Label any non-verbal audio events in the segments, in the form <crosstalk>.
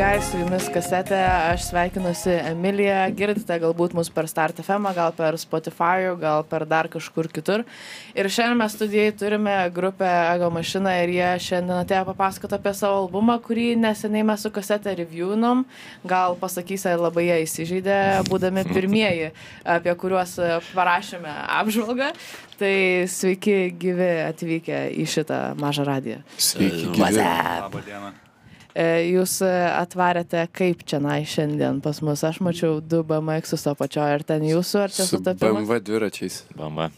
guys, su jumis kasetė, aš sveikinuosi Emilija, girdite galbūt mus per Start FM, gal per Spotify, gal per dar kažkur kitur. Ir šiandien mes studijai turime grupę Ego Mašina ir jie šiandien atėjo papasakoti apie savo albumą, kurį neseniai mes su kasetė reviewnom. Gal pasakysia, labai jie įsižeidė, būdami pirmieji, apie kuriuos parašėme apžvalgą. Tai sveiki gyvi atvykę į šitą mažą radiją. Sveiki, gyvi. Labą dieną. E, Jūs e, atvarėte kaip čia nai šiandien pas mus. Aš mačiau du BMX su apačioje. Ar ten jūsų, ar čia Su sutapimas? BMW dviračiais. Bamba.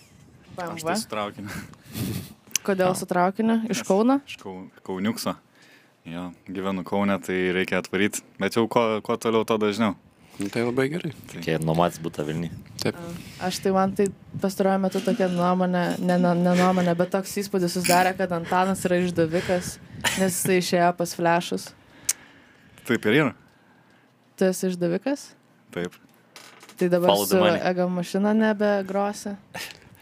Aš tai BMW. su traukiniu. <laughs> Kodėl su traukiniu? Iš Kauno? Iš Kau- Kauniukso. Jo, gyvenu Kaune, tai reikia atvaryti. Bet jau kuo, kuo toliau, to dažniau. Nu, tai labai gerai. Kiek nuomotis būtų Vilniui. Taip. Aš tai man tai pastaruoju metu tokia nuomonė, ne, ne, ne nuomonė, bet toks įspūdis susidarė, kad Antanas yra išdavikas, nes jisai išėjo pas flešus. Taip ir yra. Tu esi išdavikas? Taip. Tai dabar Follow su ego mašina nebegrosi.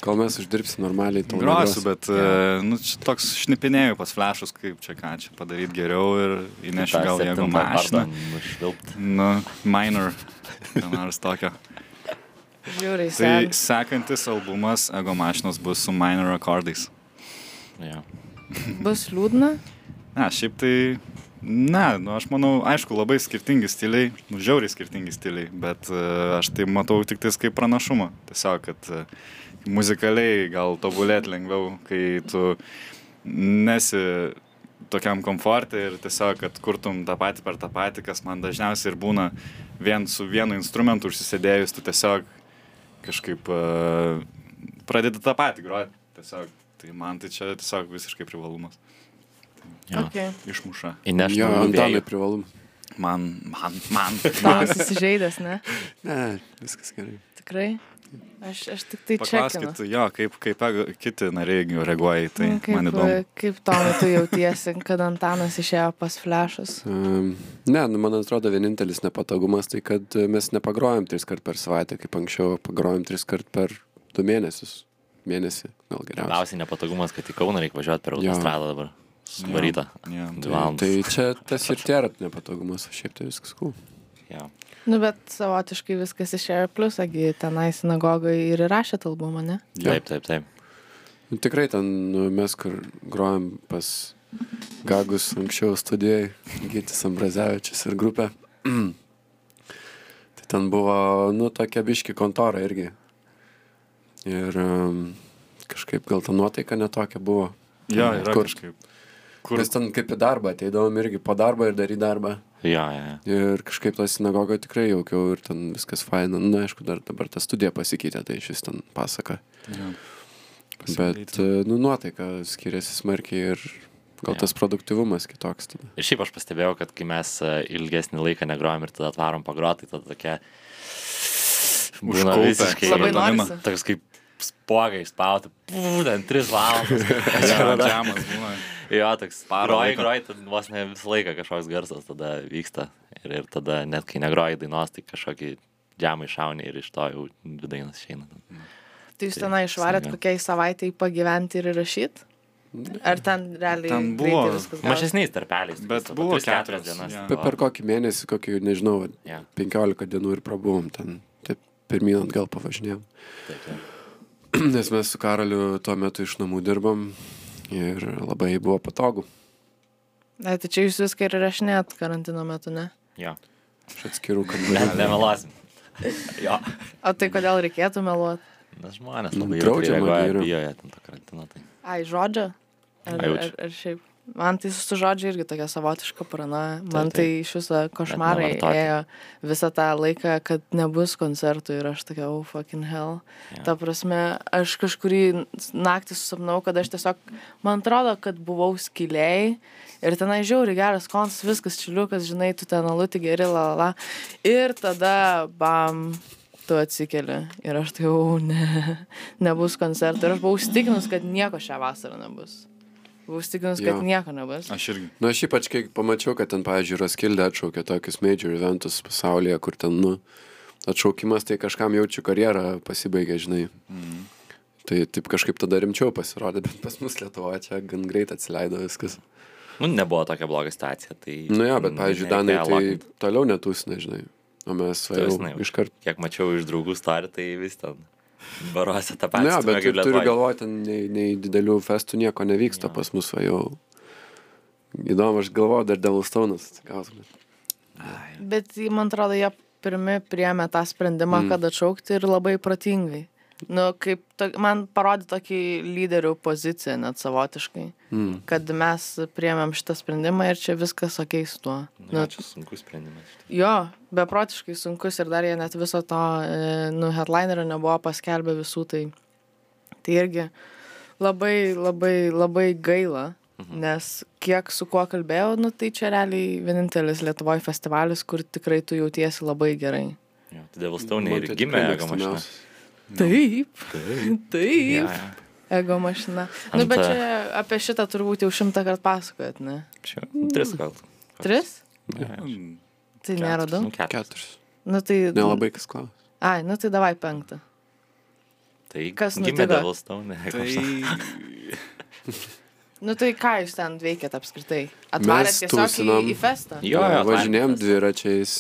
Kol mes uždirbsim normaliai, tol Grosiu, bet yeah. nu, čia toks šnipinėjau pas flešus, kaip čia ką čia padaryti geriau ir įnešiu gal jeigu mašiną. Nu, minor. Nors tokio. Žiūriai, Tai tai... sekantis albumas Ego mašinos bus su minor akordais. Ja. bus liūdna. Ne, šiaip tai, ne, nu, aš manau, aišku, labai skirtingi stiliai, nu, žiauriai skirtingi stiliai, bet uh, aš tai matau tik tais kaip pranašumą. Tiesiog, kad uh, muzikaliai gal tobulėti lengviau, kai tu nesi tokiam komfortė ir tiesiog, kad kurtum tą patį per tą patį, kas man dažniausiai ir būna vien su vienu instrumentu užsisėdėjus, tu tiesiog kažkaip uh, pradedi tą patį groti. Tiesiog, tai man tai čia tiesiog visiškai privalumas Ja. Okay. išmuša. Įnešti Jo, Antanai privalum. Man, man, man. <laughs> Tomas įsižeidęs, ne? Ne, viskas gerai. Tikrai. Aš, aš tik tai čia. Paklauskit, jo, kaip, kaip kiti nariai reaguoja į tai. Nu, kaip, man įdomu. Kaip Tomai tu jautiesi, kad Antanas išėjo pas flešus? Um, ne, nu, man atrodo, vienintelis nepatogumas tai, kad mes nepagrojom tris kart per savaitę, kaip anksčiau pagrojom tris kart per du mėnesius. Mėnesį, gal geriausiai. Labiausiai nepatogumas, kad į Kauną reikia važiuoti per Jo. autostradą dabar. Suvaryta. Jo, Dvi Tai, tai čia tas ir tėra nepatogumas, o šiaip tai viskas cool. Ja. Nu, bet savotiškai viskas išėjo į pliusą, gi tenai sinagogai ir įrašėt albumą, ne? Jo. Taip, taip, taip. Nu, tikrai ten nu, mes, kur grojom pas Gagus anksčiau studijai, Gytis Ambrazevičius ir grupė. <clears throat> tai ten buvo, nu, tokia biški kontora irgi. Ir um, kažkaip gal ta nuotaika netokia buvo. jo yra kur, kažkaip. Kur, Mes ten kaip į darbą ateidavom irgi po darbo ir daryti darbą. Jo, jo, jo. Ir kažkaip tą sinagogą tikrai jaukiau ir ten viskas faina. Na, aišku, dar dabar ta studija pasikeitė, tai šis ten pasaka. jo. Bet, e, nu, nuotaika skiriasi smarkiai ir gal Jo. tas produktivumas kitoks tada. Ir šiaip aš pastebėjau, kad kai mes e, ilgesnį laiką negrojom ir tada atvarom pagroti, tai tada tokia... Būna Užkaupę. visiškai... Labai norisi. Toks kaip spogai spauti, būtent 3 valandas. <laughs> Jo, džemas būna. Jo, toks Parą groji, tad vos ne visą laiką kažkoks garsas tada vyksta. Ir, ir tada net kai negroji dainos, tai kažkokį džemą iššauni ir iš to jau dvi dainas išeina. Tai jūs Tai tenai išvarėt smagu. kokiai savaitai pagyventi ir įrašyti? Ar ten realiai Ten buvo? Mažesniais tarpeliais. Bet tokiais, buvo 3-4 keturios, dienas. jo. Per, kokį mėnesį, kokį, nežinau, Ja, 15 dienų ir prabuvom ten. Taip, pirmyn atgal pavažinėjom. taip, taip. <clears throat> Nes mes su Karaliu tuo metu iš namų dirbam ir labai buvo patogu. Na, tai čia jūs viską ir rašinėt karantino metu, ne? Jo. Aš atskirų <laughs> Ne, kambarių. nemeluosim. jo. O tai kodėl reikėtų meluoti? Nes žmonės Nu, labai draudžiama draudžiama yra. bijoja ten to karantino. Tai. Ai, žodžio? Ar, Ai, ar, ar šiaip? Man tai su žodžiu irgi tokia savotiška paranoja. Man Taip, tai iš viso košmarai ėjo visą tą laiką, kad nebus koncertų ir aš tokia, oh, fucking hell. Jo. Ta prasme, aš kažkurį naktį susapnau, kad aš tiesiog, man atrodo, kad buvau skiliai ir tenai žiauri geras koncas, viskas čiliukas, žinai, tu ten alutį geri, la, la, la. Ir tada, bam, tu atsikeli ir aš tai jau, ne, nebus koncertų. Ir aš buvau įstikinus, kad nieko šią vasarą nebus. Buvau įstikinus, kad nieko nebus. Aš irgi. Na, aš ypač, kai pamačiau, kad ten, pavyzdžiui, Roskilde atšaukė tokius major eventus pasaulyje, kur ten, nu, atšaukimas tai kažkam jaučiu karjerą pasibaigė, žinai. Mm. Tai taip kažkaip tada rimčiau pasirodė, bet pas mus Lietuvoje čia gan greit atsileido viskas. Nu, nebuvo tokia bloga situacija. Tai Nu jo, bet, pavyzdžiui, Danai tai toliau netūsina, žinai. O mes va, jau iškart. Kiek mačiau iš draugų storį, tai vis ten baruose tą Ne, patį. ja, bet tu turiu galvoti, ten nei, nei didelių festų nieko nevyksta Jo. pas mus, va jau. Įdomu, aš galvoju, dar Devilstone'as. gausim. Bet man atrodo, jie pirmi priemė tą sprendimą, mm. kad atšaukti ir labai protingai. Nu, kaip, to, man parodė tokį lyderių poziciją net savotiškai, Mm. kad mes priemėm šitą sprendimą ir čia viskas ok su tuo. Nu, čia sunkus sprendimas. Jo, beprotiškai sunkus ir dar jie net viso to, e, nu, headlinerio nebuvo paskelbę visų, tai, tai irgi labai, labai, labai gaila, mhm. nes kiek su kuo kalbėjau, nu, tai čia realiai vienintelis Lietuvoje festivalis, kur tikrai tu jautiesi labai gerai. Jo, tai Devilstone ir tai gimė tikrai Ego mašina. mėgstamiausias. Taip, taip, Ja, ja. ego mašina. Nu, Ant, bet čia apie šitą turbūt jau šimtą kartų pasakojat, ne? Čia tris gal. Tris? Ja. Mm, Tai nėra Nu, daug. keturis. Keturis. Nu, tai... Nelabai kas klausia. Ai, nu tai davai penktą. Tai Kas gimė nutiko? Devilstone. Ego Tai mašina. Nu tai ką jūs ten veikėt apskritai? Atvarėt tiesiog į, tūsinom. į festą? Jo, jo, Važinėjom dviračiais.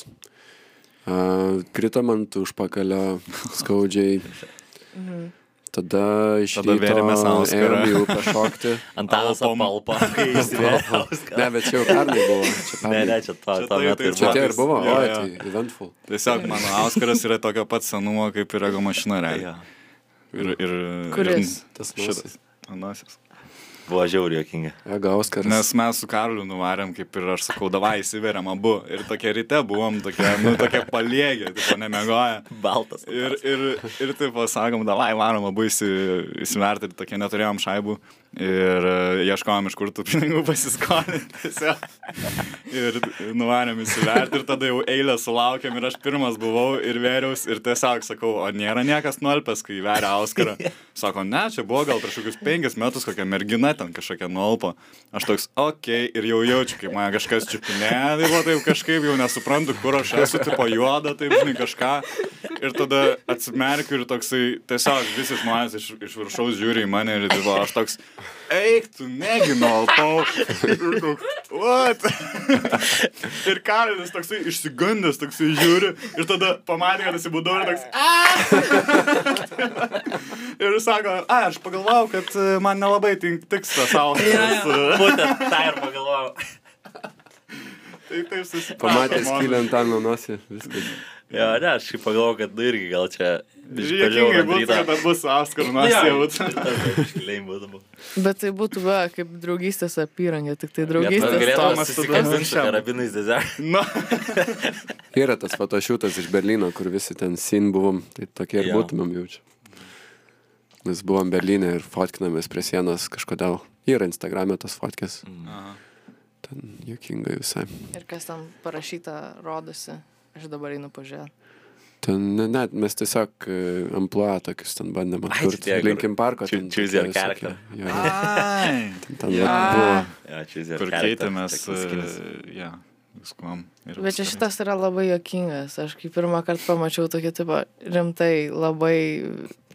Kritom ant užpakalio skaudžiai. Tada iš Tada ryto vėrėmės Auskarą. ėjom į upę šokti. <laughs> Antanas <laughs> įsivėlė. Ne, bet čia jau pernai buvo. Čia, Ne, pernai. ne, čia to, Čia to tai- metu tai ir čia buvo. tie ir buvo. Jo, O, tai eventful. Tiesiog mano Auskaras yra tokio pat senumo kaip ir Ego mašina realiai. Ir, ir, Kuris? Tas Šitas. Anasis. Buvo žiauri jokinga. Ega Oskaras. Nes mes su Karliu nuvarėm, kaip ir aš sakau, davai įsiveriam abu. Ir tokie ryte buvom, tokie, nu, tokie paliegę, tipo, nemiegoję. Baltas. Ir, ir, ir taip pasakom, davai varom abu įsi, įsiverti, ir tokie neturėjom šaibų. Ir e, ieškojom iš kur tų pinigų <laughs> pasiskolinti. Ir nuvarėm įsiverti ir tada jau eilę sulaukėm ir aš pirmas buvau ir vėriaus ir tiesiog sakau, o nėra niekas nuolpęs, kai veria Auskarą. Sako, ne, čia buvo gal prieš kokius penkis metus kokia mergina ten kažkokia nuolpo. Aš toks, okei, okay, ir jau jaučiu, kaip man kažkas čiupinėja, tai buvo taip kažkaip jau nesuprantu, kur aš esu, tipo juoda, taip žinai kažką. Ir tada atsimerkiu ir toksai, tiesiog visi žmonės iš, iš viršaus žiūri į mane ir tipo, aš toks, eik, tu negi nuolpau. Ir toks, what? ir Karolis toksai išsigandęs, toksai žiūri ir tada pamatė, kad atsibudau ir toks, "A!" Ir sako, a, aš pagalvojau, kad e, man nelabai tink, tiks tas auskaras. Būtent tą ir pagalvojau. Tai taip susipažinau. Pamatė skylę ant nosį. Viskas. Jo, ne, aš šiaip pagalvojau, kad nu irgi gal čia... Žiūrėkingai būtų, kad bus auskaras, nors jau. jau. Bet tai būtų va, kaip draugystės apyrankė, tik tai Draugystės draugystės. Tomas susikabins karabinais. Na, <laughs> Yra tas fotošiūtas iš Berlyno, kur visi ten sin buvom. Tai tokie ir būtumėm jaučiu. Mes buvom Berlyne ir fotkinamės prie sienos kažkodėl. Yra Instagram'e tas fotkės. Ten juokingai visai. Ir kas tam parašyta, rodosi. Aš dabar einu pažiūrėti. Ten ne, net mes tiesiog ampluoja tokius ten bandėm Ai, atkurti. Linkin Parko. Character. Jo, jo. Ai. Ten, ten vat buvo. Čia jis kur keitėmės, ja, viskuom. Ir Bet čia šitas yra labai jokingas. Aš kai pirmą kartą pamačiau tokį tipą rimtai labai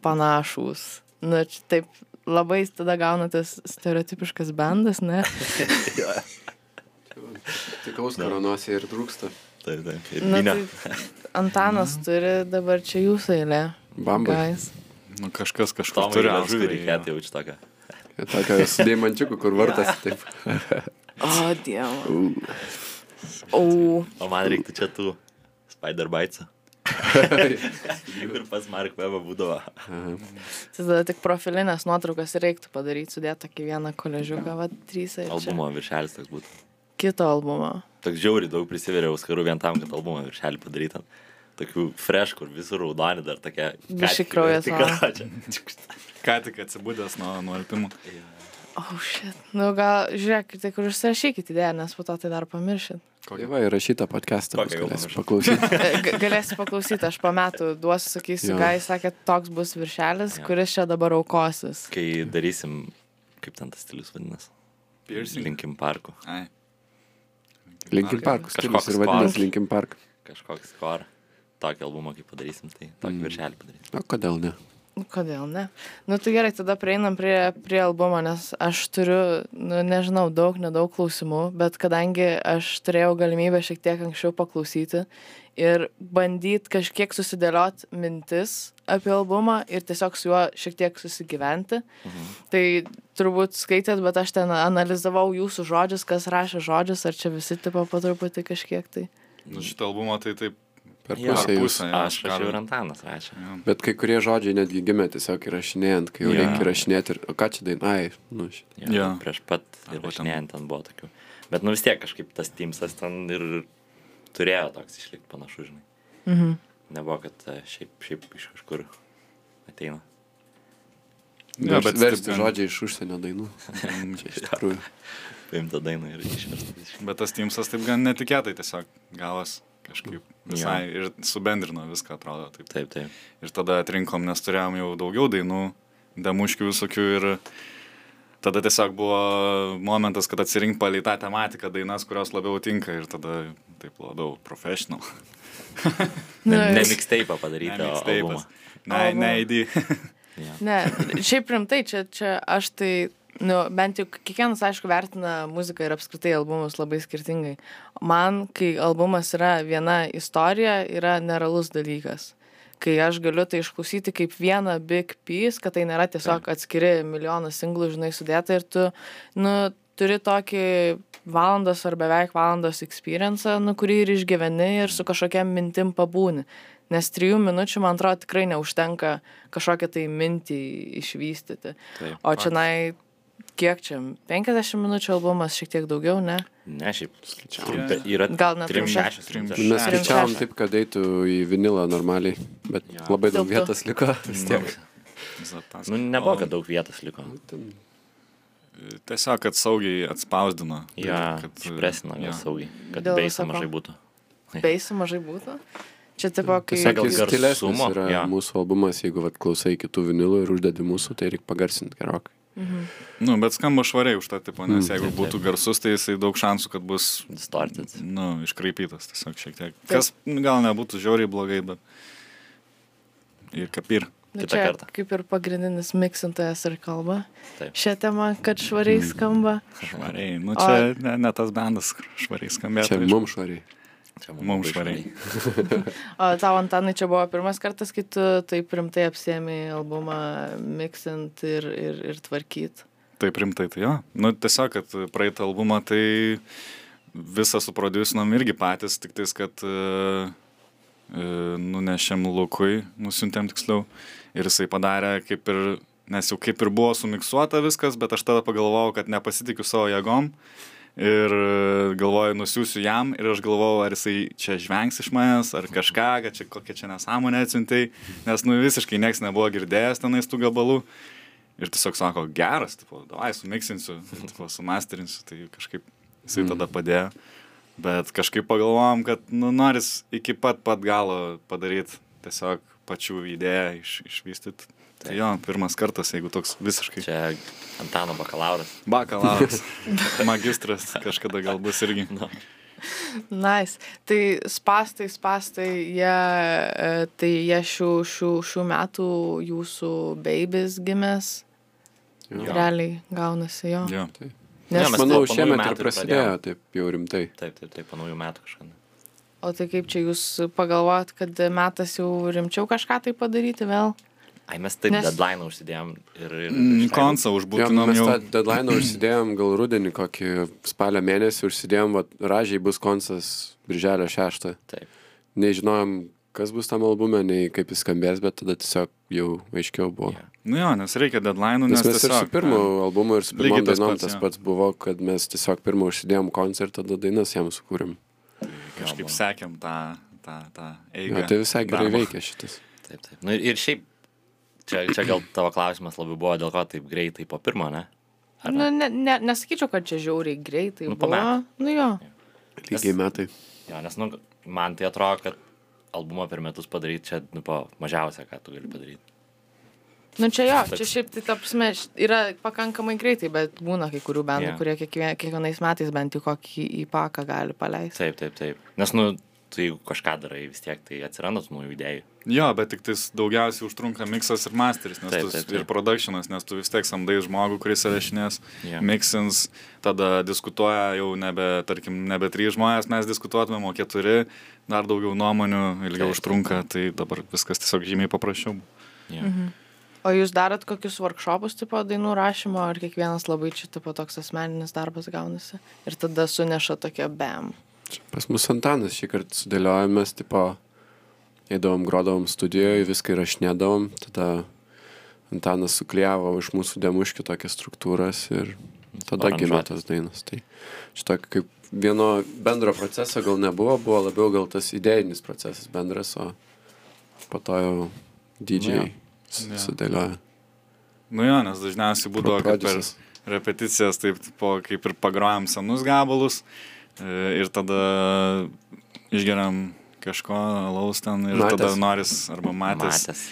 panašus. Na, čia taip labai tada gaunatės stereotipiškas bendas, ne? <laughs> Tik Auskaro nosį ir trūksta. Taip, taip. Ir Na, tai Antanas turi dabar čia jūsų eilė. Bamba. Guys. Nu, kažkas Tomai turi žuvį Auskarą, reikėtų jo. jaučiu tokią. Tokia su <laughs> deimančiuku, kur vartas. Taip. O, dievo. O, O man reiktų čia tų Spider Bites'ą. <laughs> Kur pas Mark Webą būdavo. tai tada tik profilinės nuotraukas reiktų padaryti, sudėti tokį vieną koležiuką, va, trys ir čia. Albumo viršelis toks būtų. Kito albumo. Toks žiauri daug prisiveriau skarų vien tam, kad albumo viršelį padarytum. Tokių fresh, kur visur raudoni dar tokia. Biškį ką tik- atsibūdęs nuo nuolpimų. O, oh, šit. Nu, gal, žiūrėk, tai kur užsirašykit idėją, nes po to tai dar pamiršit. Tai va, įrašytą podcastą. Kokią jau Galėsi pamiršau? paklausyti. E, <laughs> g- Galėsi paklausyti, aš po metų duosiu, sakysiu, ką jis sakė, toks bus viršelis, Jo. kuris čia dabar aukosis. Kai darysim, kaip ten tas stilius vadinasi? Piercing. Linkim parku. Ai. Linkin Park stilius ir vadinasi. Linkin Park. Kažkoks skor. Tokį albumą, kai padarysim, tai tokį Mm. viršelį padarysim. O kodėl ne? Nu, Kodėl ne? Nu tai gerai, tada prieinam prie, prie albumo, nes aš turiu, nu, nežinau, daug, nedaug klausimų, bet kadangi aš turėjau galimybę šiek tiek anksčiau paklausyti ir bandyti kažkiek susidėlioti mintis apie albumą ir tiesiog su juo šiek tiek susigyventi. Mhm. Tai turbūt skaitėt, bet aš ten analizavau jūsų žodžius, kas rašė žodžius, ar čia visi tipo po truputį kažkiek tai. Nu, šitą albumą tai taip Per Jo, pusę jūs. pusę. jo, Aš rašiau ir Antanas rašė. jo. Bet kai kurie žodžiai netgi gimė tiesiog įrašinėjant, kai jau Jo. reikia įrašinėti ir, o ką čia daina, ai, nu šitą. Jo, Jo. Prieš pat ten- įrašinėjant ten buvo tokių. Bet nu vis tiek kažkaip tas Teamsas ten ir turėjo toks išlikti panašu, žinai. Mhm. Nebuvo, kad e, šiaip, šiaip iš kažkur ateina. Jo, bet versti taip, žodžiai iš užsienio dainų. <laughs> Čia iš tikrųjų. Paimta daina ir išversta. Bet tas Teamsas taip gan netikėtai tiesiog gavos kažkaip visai ir subendrino viską, atrodo. Taip. Taip, taip. Ir tada atrinkom, nes turėjom jau daugiau dainų, demuškių visokių ir tada tiesiog buvo momentas, kad atsirink palei tą tematiką dainas, kurios labiau tinka ir tada taip labiau professional. <laughs> Ne, ne mixtape padaryti, Ne, albumą. Ne, ne, ID. Jo. Ne, šiaip rimtai, čia, čia aš tai, nu, bent jau kiekvienas, aišku, vertina muziką ir apskritai albumus labai skirtingai. Man, kai albumas yra viena istorija, yra nerealus dalykas. Kai aš galiu tai išklausyti kaip vieną big piece, kad tai nėra tiesiog atskiri milijonas singlų, žinai, sudėta ir tu, nu, turi tokį valandos ar beveik valandos experience, nu, kurį ir išgyveni ir su kažkokia mintim pabūni. Nes trijų minučių, man atrodo, tikrai neužtenka kažkokią tai mintį išvystyti. Taip. O čia, na, kiek čia? 50 minučių albumas, šiek tiek daugiau, ne? Ne, šiaip. Skaičiavom. Trumpe- Yra Gal net trim trim šešios. trim minutės. šešios. Mes Turim skaičiavom taip, kad eitų į vinilą normaliai, bet Jo. labai daug Tilptų. vietos liko vis tiek. Zapaska. Nu, nebuvo, kad daug vietos liko. Ten Tiesiog, kad saugiai atspausdino. Ja, kad, išpresino gal jo. saugiai, kad beisą mažai būtų. <laughs> Beisų mažai būtų. Čia tipo, kai... Garsumo, stilesnis yra jo. mūsų albumas, jeigu vat, klausai kitų vinilų ir uždedi mūsų, tai reikia pagarsinti gerokai. Nu, bet skamba švariai už tą tipo, nes Mm. jeigu Taip, būtų garsus, tai jisai daug šansų, kad bus, Distorted. nu, iškraipytas tiesiog šiek tiek. Kas nu, gal nebūtų žiauriai blogai, bet... Ir kapir. Nu, kitą čia kartą. kaip ir pagrindinis miksintojas ir kalba. Taip. Šią temą, kad švariai skamba. Švariai. Nu, čia ne, ne tas bendas, švariai skambėtų. Čia mums švariai. Čia Mum labai švariai. <laughs> O tau, Antanai, čia buvo pirmas kartas, kai tu taip rimtai apsėmė albumą miksint ir, ir, ir tvarkyt. Taip rimtai, tai jo. Nu, tiesiog, kad praeitą albumą tai visą suproducinom irgi patys, tik tais, kad uh, uh, nunešėm Lukui, nusiuntėm tiksliau. Ir jisai padarė kaip ir, nes jau kaip ir buvo sumiksuota viskas, bet aš tada pagalvojau, kad nepasitikiu savo jėgom. Ir e, galvoju, nusiųsiu jam ir aš galvoju, ar jisai čia žvengs iš manęs, ar kažką, kad čia kokia čia nesąmonė atsiuntai, nes nu visiškai nieks nebuvo girdėjęs tenais tų gabalų. Ir tiesiog sako, geras, tipo, davai, sumiksinsiu, tipo, sumasterinsiu, tai kažkaip jisai tada padėjo. Bet kažkaip pagalvojom, kad, nu, noris iki pat pat galo padaryti, tiesiog pačių idėją iš, išvystyti. Tai jo, pirmas kartas, jeigu toks visiškai. Čia Antano bakalauras. Bakalauras, <laughs> magistras kažkada gal bus irgi. Nu, Nice. Tai spastai, spastai, jie, e, tai jie šių, šių, šių metų jūsų babys gimęs. Jo. Realiai gaunasi jo. Jo. Ne, Nes, mes Manau, šiemet ir prasidėjo taip jau rimtai. taip, taip, taip, po naujų metų kažkada. o tai kaip čia jūs pagalvojat, kad metas jau rimčiau kažką tai padaryti vėl? Ai, mes taip Nes- deadline užsidėjom ir... ir Mm. Koncą Jo, užbūtinom mes tą deadline užsidėjom gal rudenį, kokį spalio mėnesį užsidėjom, va, ražiai bus koncas birželio 6. Taip. Nežinojom, kas bus tam albume, nei kaip jis skambės, bet tada tiesiog jau aiškiau buvo. Jo. Nu jo, nes reikia deadline, Nes nes, mes ir su tiesiog, pirmu ne, albumu ir su Lygiai pirmom tas dainom pats, tas pats buvo, kad mes tiesiog pirmą užsidėjom koncertą, tada dainas jam sukūrėm. kažkaip sekėm tą, tą, tą eigą. tai visai gerai darbo. veikia šitas. Taip, taip. Nu, ir, ir šiaip, čia, čia gal tavo klausimas labiau buvo, dėl ko taip greitai po pirmo, ne? Ar Nu, ne? ne, ne, nesakyčiau, kad čia žiauriai greitai. Nu, buvo. Nu jo. Lygiai metai. Jo, nes, nu, man tai atrodo, kad albumą per metus padaryti čia, nu, po mažiausia, ką tu gali padaryti. Nu čia jo, čia šiaip tai tapsime, yra pakankamai greitai, bet būna kai kurių bendų, yeah. kurie kiekvien, kiekvienais metais bent jau kokį į paką gali paleisti. Taip, taip, taip. Nes, nu, tu jeigu kažką darai, vis tiek tai atsiranda tų naujų idėjų. Jo, bet tik tais daugiausiai užtrunka miksas ir masteris, nes Taip, tu, taip, taip. ir productionas, nes tu vis tiek samdai žmogų, kuris įrašinės, Jo. mixins, tada diskutuoja jau nebe, tarkim, nebe trys žmonės, mes diskutuotumėm, o keturi, dar daugiau nuomonių, ilgiau Taip, užtrunka, tai dabar viskas tiesiog žymiai paprasčiau. Jo. Mhm. O jūs darot kokius workshopus tipo dainų rašymo, ar kiekvienas labai čia tipo toks asmeninis darbas gaunasi? Ir tada suneša tokia bam. Pas mus Antanas šį kartą sudėliojomės, tipo, eidavom, grodavom studijoje, viską įrašinėdavom, tada Antanas suklyjavo iš mūsų demuškių tokias struktūras ir tada gimė tos dainos. Tai šitą kaip vieno bendro proceso gal nebuvo, buvo labiau gal tas idėjinis procesas bendras, o po to jau DJ s- Jo. sudėliojo. Nu jo, nes dažniausiai būdavo, kad per repeticijas taip, po, kaip ir pagrojam senus gabalus e, ir tada išgeriam kažko alaus ten ir Matęs. tada noris arba matęs. Matęs.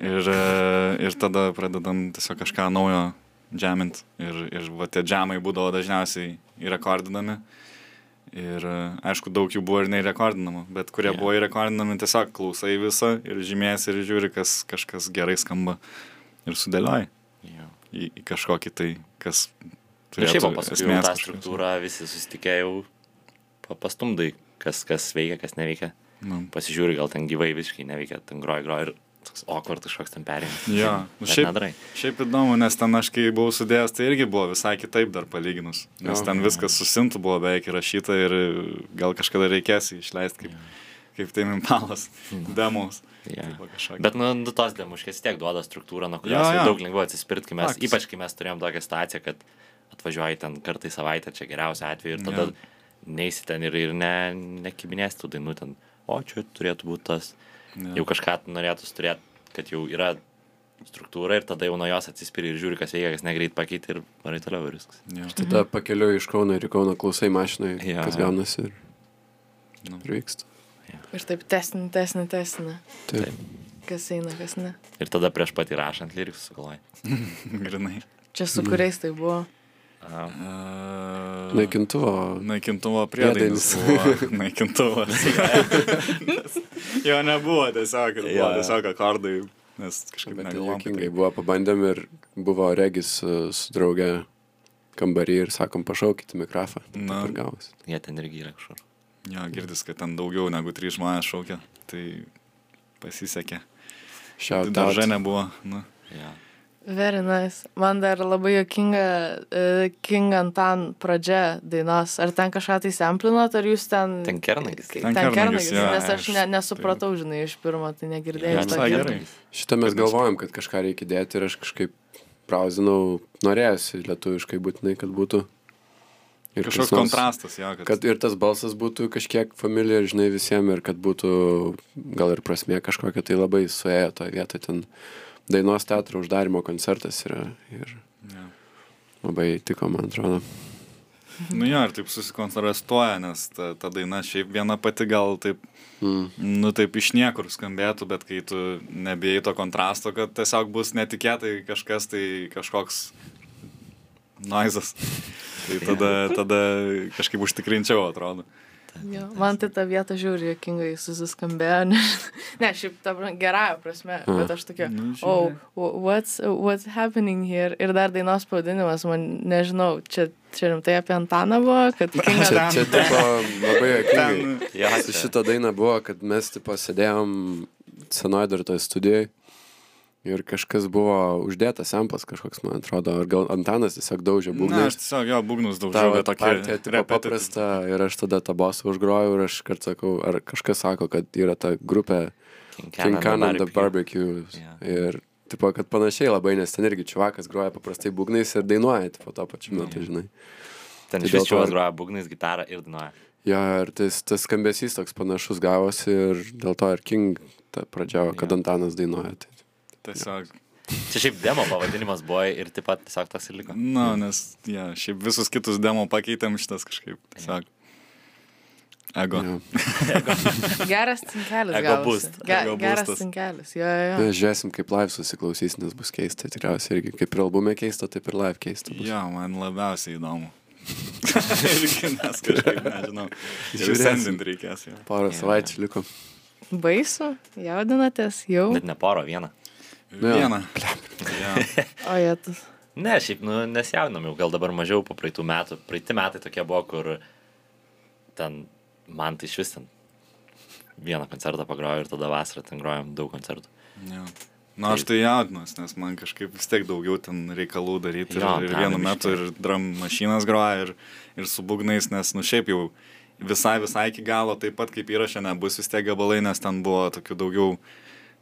Ir, e, ir tada pradedam tiesiog kažką naujo džemint. Ir, ir va tie džemai būdavo dažniausiai įrekordinami. Ir e, aišku, daug jų buvo ir neįrekordinamų, bet kurie yeah. buvo įrekordinami tiesiog klausai visą ir žymės ir žiūri, kas kažkas gerai skamba ir sudėlioji Jo. į, į kažkokį tai, kas Ir šiaip turėtų po paskui jau esmės tą struktūrą visi susitikė jau pa- pastumdai, kas, kas veikia, kas neveikia. Nu, Pasižiūri, gal ten gyvai visiškai neveikia, ten groja, groja ir toks awkward kažkoks ten perėjimas. Jo, nu <laughs> šiaip- Nedarai. Šiaip įdomu, nes ten aš kai buvau sudėjęs, tai irgi buvo visai kitaip dar palyginus. Nes Jo. ten viskas susintų buvo beveik įrašyta ir gal kažkada reikės išleisti kaip, kaip tai impalas, <laughs> demos. Jo. Kažkokį. Bet, nu, nu, tos demuškės tiek duoda struktūrą, nuo kurios Jo, jau jo. daug lengviau atsispirti, kai mes, Faktas. ypač kai mes turėjom tokią situaciją, kad atvažiuoji ten kartą į savaitę, čia geriausia atveju, ir tada Jo. Neįsi ten ir, ir ne, nekibinės tų dainų ten, o čia turėtų būti tas, Jo. jau kažką norėtų turėti, kad jau yra struktūra ir tada jau nuo jos atsispiri ir žiūri, kas veikia, kas negreit pakeitė ir varai toliau ir viskas. Jo. Tada pakeliu iš Kauno ir į Kauną klausai mašinai, Jo. kas gaunasi ir, Nu. ir vyksta. Ir taip tesni, tesni, tesni. Taip. Kas eina, kas ne. Ir tada prieš pat įrašant lyrikus sugalvoji. <laughs> Grinai. Čia su kuriais tai buvo. Uh, Naikintuvo. Naikintuvo priedainis. <laughs> Naikintuvas. <laughs> jo nebuvo tiesiog, ir buvo tiesiog akordai, nes kažkaip Bet tai buvo, pabandėm ir buvo regis su, su drauge kambarį ir sakom, pašaukit mikrofą. Na. Ir gavosi. Jie ten irgi yra kažkur. Jo, girdis, kad ten daugiau negu trys žmonės šaukia, tai pasisekė. Šiaut Dažai nebuvo. Nu. Ja. Very nice. Man dar labai jokinga uh, King Antan pradžia dainos. Ar ten kažką tai semplinot, ar jūs ten... Ten kernagis. Ten Ten kernagis, jo, nes aš ne, nesupratau, žinai, iš pirmo, tai negirdėjau. Gerai. Šitą mes galvojom, kad kažką reikia dėti ir aš kažkaip brauzinau, norėjusi lietuviškai būtinai, kad būtų. Ir Kažkoks nors- kontrastas, jo, kad, Kad ir tas balsas būtų kažkiek familiar, žinai, visiems ir kad būtų gal ir prasmė kažkokia, tai labai suėjo to vietą. Ten dainos teatro uždarimo koncertas yra ir jo. labai tiko, man atrodo. Nu jo, ir taip susikontrastuoja, nes ta, ta daina šiaip viena pati gal taip, Mm. nu taip iš niekur skambėtų, bet kai tu nebijai to kontrasto, kad tiesiog bus netikėtai kažkas tai kažkoks noizas, tai tada, tada kažkaip užtikrinčiau atrodo. Jo, man tai ta vieta žiūri jokingai susiskambėjo. <laughs> Ne, ne šiaip ta gerąją prasme, bet aš tokia, Nu, oh, žiūrėk. wh- what's, what's happening here? Ir dar dainos pavadinimas, man nežinau, čia, čia rimtai apie Antaną buvo, kad King Čia, čia tipo labai jokingai. Ja, Su šito daina buvo, kad mes tipo sėdėjom senoje dar toje studijoje ir kažkas buvo uždėtas samplas kažkoks, man atrodo, ar gal Antanas tiesiog daužė na, būgną. aš tiesiog jo būgnus va, bet tokia tipo paprasta ir aš tada tą bosą užgrojau ir aš kart sakau, ar kažkas sako, kad yra ta grupė King Can and the Barbecue. Jo. Ir tipo, kad panašiai labai, nes ten irgi čivakas groja paprastai būgnais ir dainuoja, tipo, to pačiu metu, Jo. žinai. Ten Tai iš čiūvas groja būgnais, gitarą ir dainuoja. Jo, ir tas, tas skambesys toks panašus gavosi ir dėl to ir King pradžia, kad Jo. Antanas dainuoja. Tai Tiesiog, Čia šiaip demo pavadinimas buvo ir taip pat tiesiog tas ir liko. na, nes, ja, šiaip visus kitus demo pakeitėm šitas kažkaip, tiesiog. Ego. jo. <laughs> Geras cinkelis. Ego boost. Ge, Ego geras cinkelis. Jo, jo, jo. Mes žiūrėsim, kaip live susiklausys, nes bus keista. Tikriausiai irgi kaip ir albume keista, taip ir live keista. Bus. Jo, man labiausiai įdomu. <laughs> Irgi nes kažkaip, nežinau. Žiūrėsim. reikės jau. Porą Jo. savaičių liko. Baisu, jaudinatės jau. Net ne poro vieną. Vieną. Ja. <laughs> O jėtus. Ne, šiaip, nu, nesjaudinam jau, gal dabar mažiau po praeitų metų. Praeiti metai tokie buvo, kur ten, man tai iš vis ten vieną koncertą pagroju ir tada vasarą ten grojom daug koncertų. Ja. Na, aš tai jaudinuos, nes man kažkaip vis tiek daugiau ten reikalų daryti. Ir, Jo, ir ten vienu metu ir drum mašinas groja, ir, ir su būgnais, nes, nu, šiaip jau visai, visai iki galo, taip pat kaip įrašė, nebus vis tiek gabalai, nes ten buvo tokių daugiau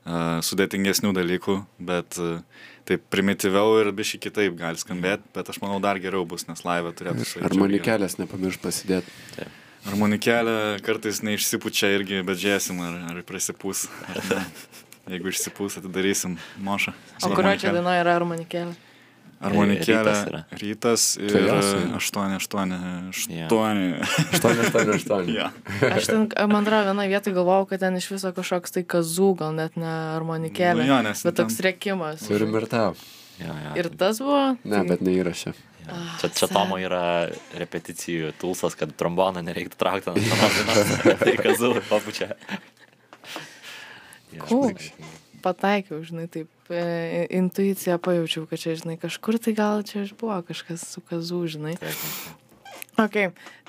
sudėtingesnių dalykų, bet taip primityviau ir biškai kitaip gali skambėti, bet aš manau dar geriau bus, nes laivė turėtų su Ar manikelės nepamirš pasidėti? Harmonikėlė kartais neišsipučia irgi, bet žiūrėsim, ar, ar prisipūs. Ar. <laughs> Jeigu išsipūs, atidarysim mošą. O kurio čia diena yra armonikėlė? Rytas yra. Rytas ir Tai jos, jo. 8, 8, Jo. 8. 8, 8, 8. Ja. Aš ten, man atrodo, vienoje vietoje galvojau, kad ten iš viso kažkoks tai kazų, gal net ne armonikėlė. Nu jo, nes bet ten- toks rėkimas. Turim ir tą. Jo, jo. Ir tas buvo? Ne, bet neįrašė. Jo. Čia, čia sad. Tomo yra repeticijų tulsas, kad tromboną nereiktų traukti ant vienos dainos. <laughs> tai kazų papučia. Jo, Cool. Pataikiau, žinai, taip, e, intuiciją pajaučiau, kad čia, žinai, kažkur tai gal čia ir buvo kažkas su kazų, žinai. Ok,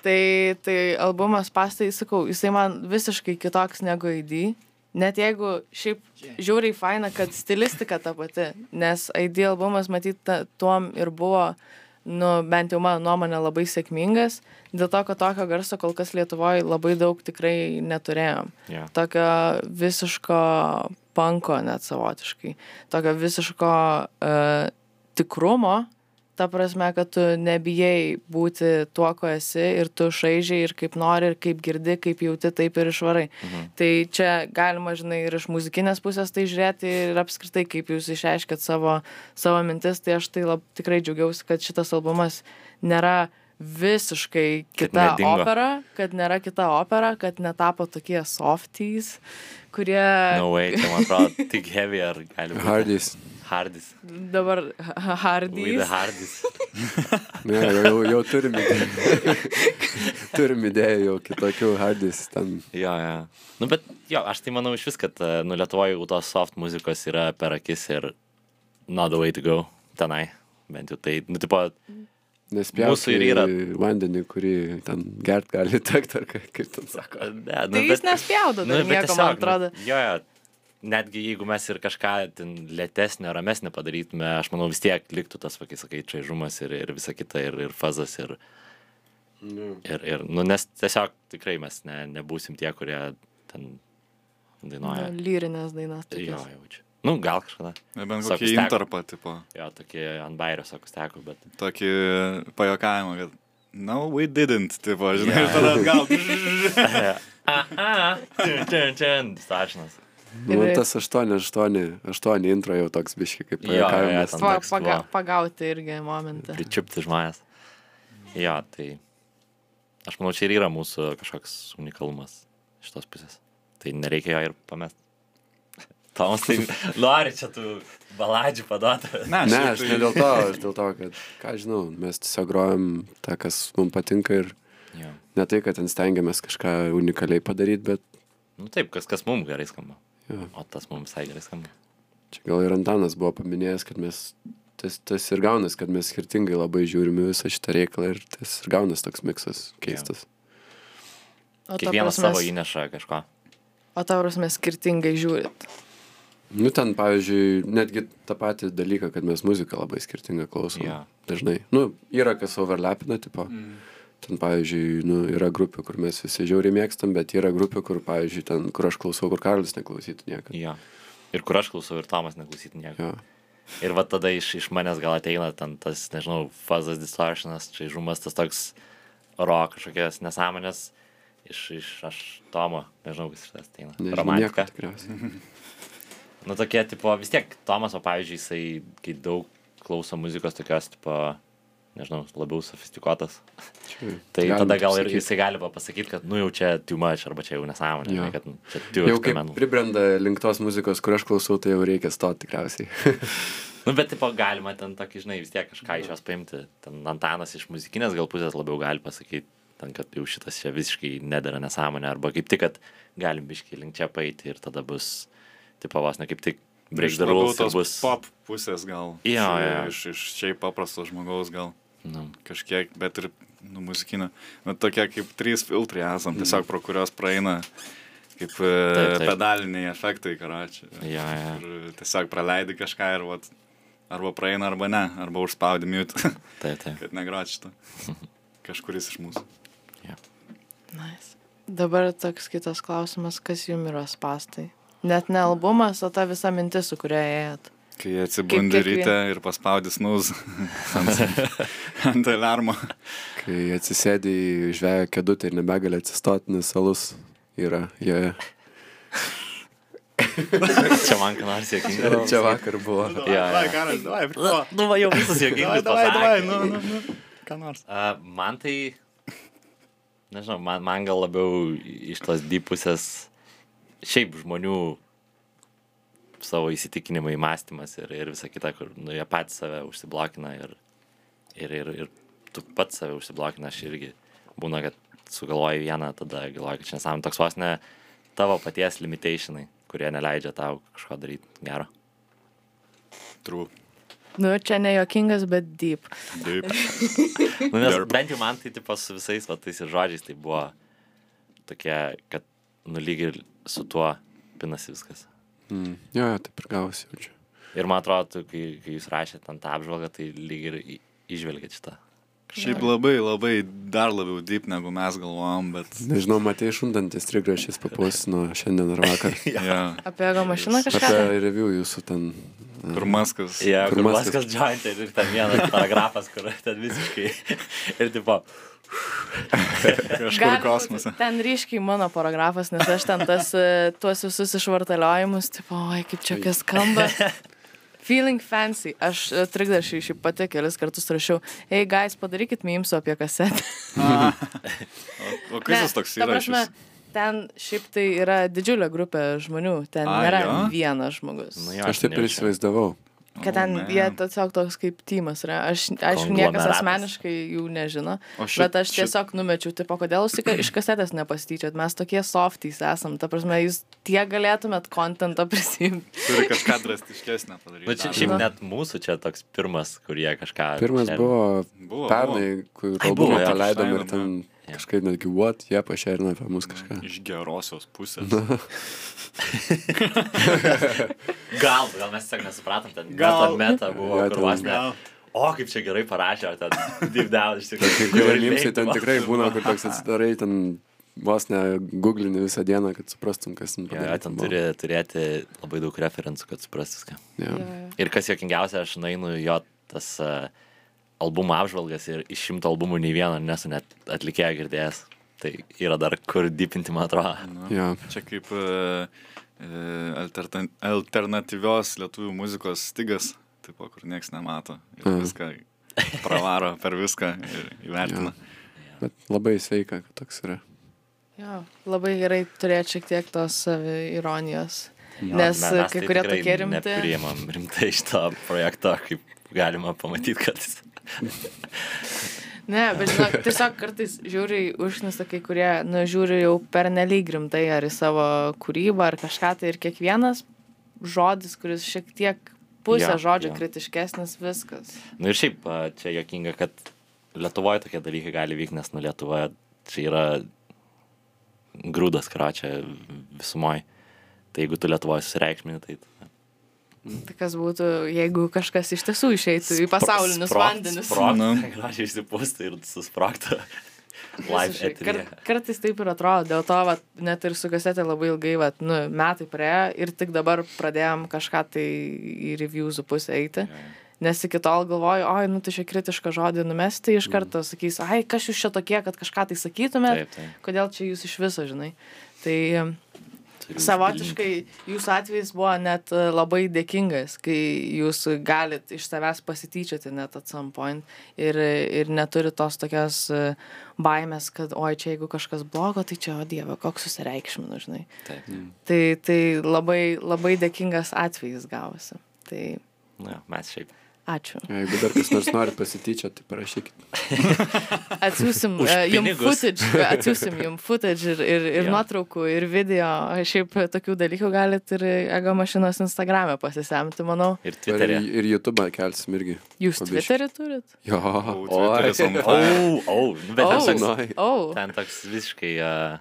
tai, tai albumas pastai, sakau, jisai man visiškai kitoks negu ID. Net jeigu šiaip žiauriai faina, kad stilistika ta pati, nes ID albumas matyt ta, tuom ir buvo, nu, bent jau mano nuomonė, labai sėkmingas, dėl to, kad tokio garso kol kas Lietuvoje labai daug tikrai neturėjom. Jo. Tokio visiško panko net savotiškai, tokio visiško uh, tikrumo, ta prasme, kad tu nebijai būti tuo, ko esi ir tu šaižiai ir kaip nori, ir kaip girdi, kaip jauti, taip ir išvarai. Mhm. Tai čia galima, žinai, ir iš muzikinės pusės tai žiūrėti ir apskritai, kaip jūs išreiškėt savo, savo mintis, tai aš tai lab, tikrai džiaugiausi, kad šitas albumas nėra visiškai kita opera, kad nėra kita opera, kad netapo tokie softies, kurie No way, čia man atrodo tik heavy ar gali būti. Hardys. Hardys. dabar ha- With the hardys. hardys. <laughs> Ne, jau, jau, turim idėjų. <laughs> turim idėjų jau kitokių hardys. Ten Jo, jo. Nu, bet jo, aš tai manau iš vis, kad, e, nu, Lietuvoje jau tos soft muzikos yra per akis ir not the way to go tenai. Bent jau tai, nu, tipo, nespjaus Mūsų ir yra- vandenį, kurį ten gert gali <laughs> tekti, ar kaip, ten sako. ne, nu, Tai jis nespjaudo dar nieko, man atrodo. Nu, jo, jo. Netgi jeigu mes ir kažką ten lėtesnio, ramesnio padarytume, aš manau vis tiek liktų tas, va, kai sakai, čaižumas ir, ir visa kita, ir, ir fazas, ir, ir, ir, nu, nes tiesiog tikrai mes ne, nebūsim tie, kurie ten dainuoja. Nu, Lyrinės dainas. Jo, tokias. jaučiu. Nu, gal kažkada. Nebent kokį steko. intarpą, tipo, Jo, tokie ant bairio, sako, steko, bet. tokį pajokavimą, kad no, we didn't, tipo, žinai, Jo. ir tada atgal. <laughs> Aha, čia, čia, čia, stačinas. Nu, Ir- tas 8, 8, 8 intro jau toks biški kaip Jo, jo, jo, pajuokavimas. ten Pa, toks paga, pagauti irgi momentą. Pričiupti žmonės. Jo, tai aš manau, čia ir yra mūsų kažkoks unikalumas iš tos pusės. Tai nereikia jo ir pamest. <laughs> Tomas, tai nori čia tų baladžių paduoti. Ne, Ne, šiaip aš tai- ne dėl to, aš dėl to, kad, ką žinau, mes tiesiog grojam tą, kas mums patinka ir Jo. ne tai, kad ten stengiamės kažką unikaliai padaryti, bet Nu taip, kas, kas mums gerai skamba. Jo, O tas mums visai gerai skamba. čia gal ir Antanas buvo paminėjęs, kad mes, tas, tas ir gaunas, kad mes skirtingai labai žiūrime visą šitą reikalą ir tas ir gaunas toks miksas keistas. O ta Kiekvienas prasme- savo įneša kažko. O tau prasme skirtingai žiūrit. Nu, ten, pavyzdžiui, netgi tą patį dalyką, kad mes muziką labai skirtingą klausom. Jo. Dažnai. Nu, yra kas overlapina, tipo. Mm. Ten, pavyzdžiui, nu, yra grupė, kur mes visi žiauriai mėgstam, bet yra grupė, kur, pavyzdžiui, ten, kur aš klausau, kur Karlis neklausytų niekada. Jo. Ir kur aš klausau, ir Tomas neklausytų nieko. Jo. Ir va tada iš, iš manęs gal ateina ten tas, nežinau, fazas distortionas, čia žumas, tas toks rock kažkokias nesąmonės. Iš, iš aš Tomo, nežinau, kas iš tas ateina. Nežinau, Romantika. tikriausiai. <laughs> Nu tokie, tipo, vis tiek Tomas, o pavyzdžiui, jisai, kai daug klauso muzikos tokios, tipo, nežinau, labiau sofistikuotas. Čia Tai galima tada gal ir sakyt. jisai gali pasakyti, kad, nu jau čia too much, arba čia jau nesąmonė, žinai, kad nu, čia too Jau kaip experimental. pribrenda link tos muzikos, kur aš klausau, tai jau reikia stoti tikriausiai. <laughs> Nu, bet, tipo, galima ten tokį, žinai, vis tiek kažką iš jos paimti. Ten Antanas iš muzikinės gal pusės labiau gali pasakyti, ten, kad jau šitas čia visiškai nedara nesąmonė, arba kaip tik, kad galim biškai link čia paeiti ir tada bus, tipo, vos ne kaip tik break the rules ir tos bus. pop pusės gal. Jo, iš, jo. iš, iš šiaip paprasto žmogaus gal Nu, kažkiek, bet ir, nu, muzikinė. Bet tokie kaip trys filtrai esam, tiesiog pro kurios praeina kaip e, Taip, taip. pedaliniai efektai, karačiai. jo, jo. Ir tiesiog praleidi kažką ir vat, arba praeina, arba ne, arba užspaudi mute, Taip, taip. <laughs> kad negrot šitą. <laughs> Kažkuris iš mūsų. Nice. Dabar toks kitas klausimas, kas jums yra spastai? Net ne albumas, o ta visa mintis, su kuria ėjot. Kai atsibundi ryte ir paspaudi snus <laughs> ant, ant alarmo. Kai atsisėdi į žvėjo kėdutę ir nebegali atsistoti, nes alus yra joje. <laughs> Čia man ką nors jokinga. Čia vakar buvo. <laughs> Karas, davai, Nu, va, jau visus jokingus davai, davai, nu, nu, nu, ką nors. A, man tai, nežinau, man, man gal labiau iš tos dypusės šiaip žmonių savo įsitikinimai, mąstymas ir, ir visa kita, kur nu, jie patys save užsiblokina ir, ir, ir, ir tu pats save užsiblokina, aš irgi būna, kad sugalvoji vieną, tada galvoji, kad čia nesąmonė toks vos ne tavo paties limitationai, kurie neleidžia tau kažko daryti gero. True. Nu, čia ne jokingas, bet deep. Taip. <laughs> Nu, nes Derp. bent jau man tai tipo su visais va, tais ir žodžiais tai buvo tokie, kad nu lyg ir su tuo pinasi viskas. Mm. Jo, jo, taip ir gavosi jaučiu. Ir man atrodo, tu, kai, kai jūs rašėte ant apžvalgą, tai lyg ir į- išvelgėt šitą. Šiaip labai, labai dar labiau deep negu mes galvojom, bet... Nežinau, matei šundantis trigrašys papusino šiandien ar vakar. <laughs> Ja. Apie ego mašiną kažką? Apie review jūsų ten. Kur maskas. Ja, Kur Maskas- Maskas Joint ir ten vienas paragrafas, kur ten visiškai. <laughs> ir tipo, <laughs> Kažkur kosmose. Ten ryškiai mano paragrafas, nes aš ten tas, e, tuos visus išvartaliojimus, tipo, oi, kaip čia kas skamba. Feeling fancy. Aš e, trikdašį šį pati kelis kartus rašiau, ei, guys, padarykit mimsų apie kasetę. <laughs> <laughs> O kas jis toks ta yra? šis? ten šiaip tai yra didžiulė grupė žmonių, ten A, nėra jo? vienas žmogus. nu jo. Aš taip ir įsivaizdavau. Kad Oh, ten man. jie tiesiog toks kaip tymas yra. Aš, aišku, niekas asmeniškai jų nežino, O šit- bet aš tiesiog numečiau, tipo, kodėl jūs tik iš kasetės nepastyčiat, mes tokie softys esam, ta prasme, jūs tie galėtumėt kontentą prisimti. Turi kažką drastiškesnę padaryti. Dar. šiaip Na. net mūsų čia toks pirmas, kurie kažką. Pirmas čia- buvo Buvo, pernai, kur albumą buvo, paleidom ir ten jo. kažkaip netgi what, jie pašerino apie mus kažką. Iš gerosios pusės. <laughs> Gal, gal mes tiesiog nesupratom, ten Gal. gal meta buvo, Jo, kur ten- vos ne. O, kaip čia gerai parašė, o ten down iš Kai tikrųjų. kurie žiauriai mimsai ten buvo. tikrai būna, kur toks <laughs> atsidarai, ten vos ne googlini visą dieną, kad suprastum, kas ten padaryta ten buvo. turi turėti labai daug referencų, kad suprast viską. Jo. Ir kas jokingiausia, aš nueinu į jo tas uh, albumo apžvalgas ir iš šimto albumų nei vieno nesu net atlikėją girdėjęs. Tai yra dar kur dipinti, man atrodo. Jo. Čia kaip e, e, altertan- alternatyvios lietuvių muzikos stygas, tipo, kur nieks nemato. Ir Mhm. viską pravaro per viską ir įvertina. Bet labai sveika, kad toks yra. Jo, labai gerai turėti šiek tiek tos ironijos. Jo, Nes mes kai tai kurie tokie rimti. Nepriimam rimtai šito projekto, kaip galima pamatyti, kad Ne, bet žinok, tiesiog kartais žiūri užknisa kai kurie, nu, žiūri jau per nelyg rimtai ar į savo kūrybą ar kažką tai ir kiekvienas žodis, kuris šiek tiek pusę Jo, žodžio jo. kritiškesnis, viskas. Na nu ir šiaip čia jokinga, kad Lietuvoje tokie dalykai gali vykti, nes nu Lietuvoje čia yra grūdas karočią visumoje. Tai jeigu tu Lietuvoje susireikšmini, tai... Tai kas būtų, jeigu kažkas iš tiesų išeitų į pasaulinius vandenis. Nu. Sprogtų, <laughs> gražiai išsipūstų ir susprogtų. Live Visiškai. Kar, eteryje. kartais taip ir atrodo, dėl to vat, net ir su kasetė labai ilgai, vat, nu, metai praėjo ir tik dabar pradėjom kažką tai į reviewsų pusę eiti. Nes iki tol galvoju, oi, nu tai čia kritišką žodį numesti, iš karto sakys, ai, kas jūs čia tokie, kad kažką tai sakytumėt, Taip, taip. kodėl čia jūs iš viso, žinai. Tai savotiškai jūsų atvejis buvo net e, labai dėkingas, kai jūs galit iš savęs pasityčioti net at some point ir, ir neturi tos tokios e, baimės, kad oi, čia jeigu kažkas blogo, tai čia, o dieve, koks susireikšminu, žinai. Taip. Tai, tai labai, labai dėkingas atvejis gavosi. Tai Na, mes šiaip. Ačiū. Jeigu dar kas nors nori pasityčioti, tai parašykit. <laughs> Atsiūsim uh, jum pinigus. footage, atsiūsim jum footage ir, ir, ir Jo. nuotraukų, ir video. Šiaip tokių dalykų galit ir Ego mašinos Instagram'e pasisemti, manau. Ir Ir, Twitter'e. ir YouTube kelsim irgi. Jūs Po biškį. Twitter'į turit? Jo, O. O, o, bet O. ten toks. Oh, ten toks visiškai uh,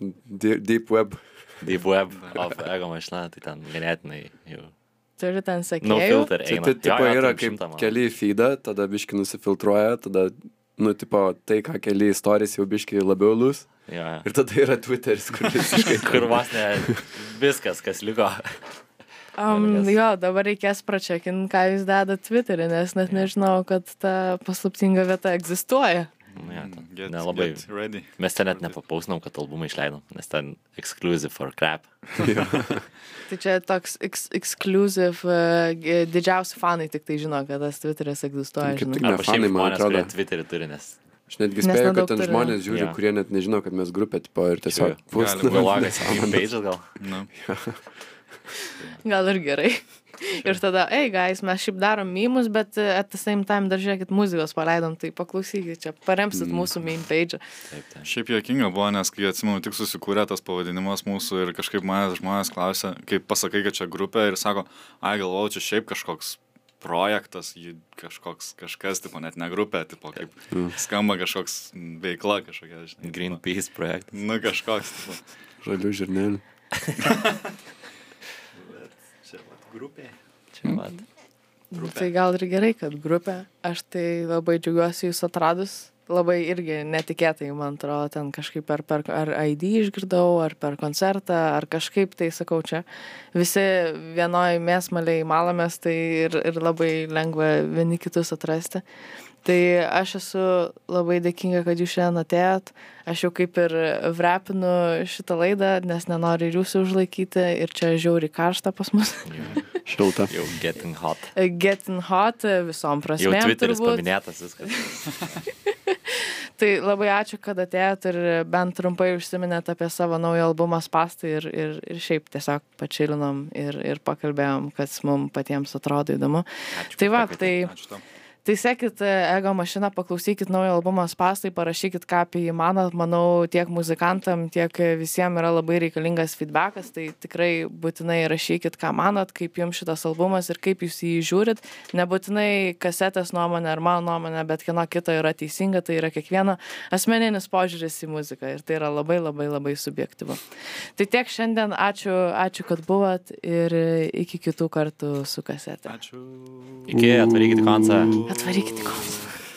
Deep deep web. deep web of ego mašina, tai ten ganėtinai jau. Turit ten No sekėjų. filter eina. tai tipo Jo, jo, yra kaip šimtą, man. keli feedą, tada biški nusifiltruoja, tada, nu, tipo, tai, ką keli istorijas jau biški labiau lus. Jo, jo. Ir tada yra Twitteris, kur <laughs> visiškai Kur vos ne viskas, kas liko. Um, jo, dabar reikės pračekinti, ką jūs dedat Twitter'į, nes net nežinau, kad ta paslaptinga vieta egzistuoja. Nu, jo, ten Get, Nelabai. get ready. Mes ten net nepapausnam, kad albumą išleidom, nes ten exclusive for crap. <laughs> Tai čia toks ex exclusive, uh, didžiausi fanai tik tai žino, kad tas Twitter'is egzistuoja. Kaip tik. Ne, fanai, man atrodo. Twitterį turi, nes Aš netgi spėjau, kad ten turi. žmonės žiūri, Jo. kurie net nežino, kad mes grupė, tipo, ir tiesiog kad <laughs> pages gal. <laughs> Nu. Gal ir gerai. Ir tada, ei, guys, mes šiaip darom mymus, bet uh, at the same time dar žiūrėkit muzikos paleidom, tai paklausykit, čia paremsit Mm. mūsų main page. Taip, taip. Šiaip juokinga buvo, nes kai atsimenu, tik susikūrė tas pavadinimas mūsų ir kažkaip manęs žmonės klausia, kaip pasakai, kad čia grupė ir sako, ai galvau, čia šiaip kažkoks projektas, kažkoks, kažkas, tipo, net ne grupė, tipo, kaip skamba kažkoks veikla kažkokia, žinai. Greenpeace projektas. Nu, kažkoks, tipo. Žalių žirnelių. <laughs> Grupė. Čia vat. Nu, Tai gal ir gerai, kad grupė. Aš tai labai džiaugiuosi jūs atradus. Labai irgi netikėtai, man atrodo, ten kažkaip per, per ar ID išgirdau, ar per koncertą, ar kažkaip tai sakau čia. Visi vienoj mėsmaliai malamės, tai ir, ir labai lengva vieni kitus atrasti. Tai aš esu labai dėkinga, kad jūs šiandien atėjot. Aš jau kaip ir vrepinu šitą laidą, nes nenoriu ir jūsų užlaikyti. Ir čia žiauri karšta pas mus. <laughs> Šilta. Jau getting hot. Getting hot visom Jau prasmėm. Twitteris turbūt. paminėtas viskas. <laughs> Tai labai ačiū, kad atėjot ir bent trumpai užsiminėt apie savo naują albumą Spastai ir, ir, ir šiaip tiesiog pačilinom ir, ir pakalbėjom, kas mums patiems atrodo įdomu. Ačiū, Tai va, tai, Ačiū. Tai sekit e, Ego mašiną, paklausykit naujo albumo Spastai, parašykit, ką apie jį manot. Manau, tiek muzikantam, tiek visiems yra labai reikalingas feedbackas, tai tikrai būtinai rašykit, ką manot, kaip jums šitas albumas ir kaip jūs jį žiūrit. Nebūtinai kasetės nuomonė ar mano nuomonė, bet kieno kito yra teisinga, tai yra kiekvieno asmeninis požiūris į muziką ir tai yra labai labai labai subjektivu. Tai tiek šiandien, ačiū, ačiū kad buvot ir iki kitų kartų su kasete. Ačiū. Iki, atvarykit į Det var riktig godt.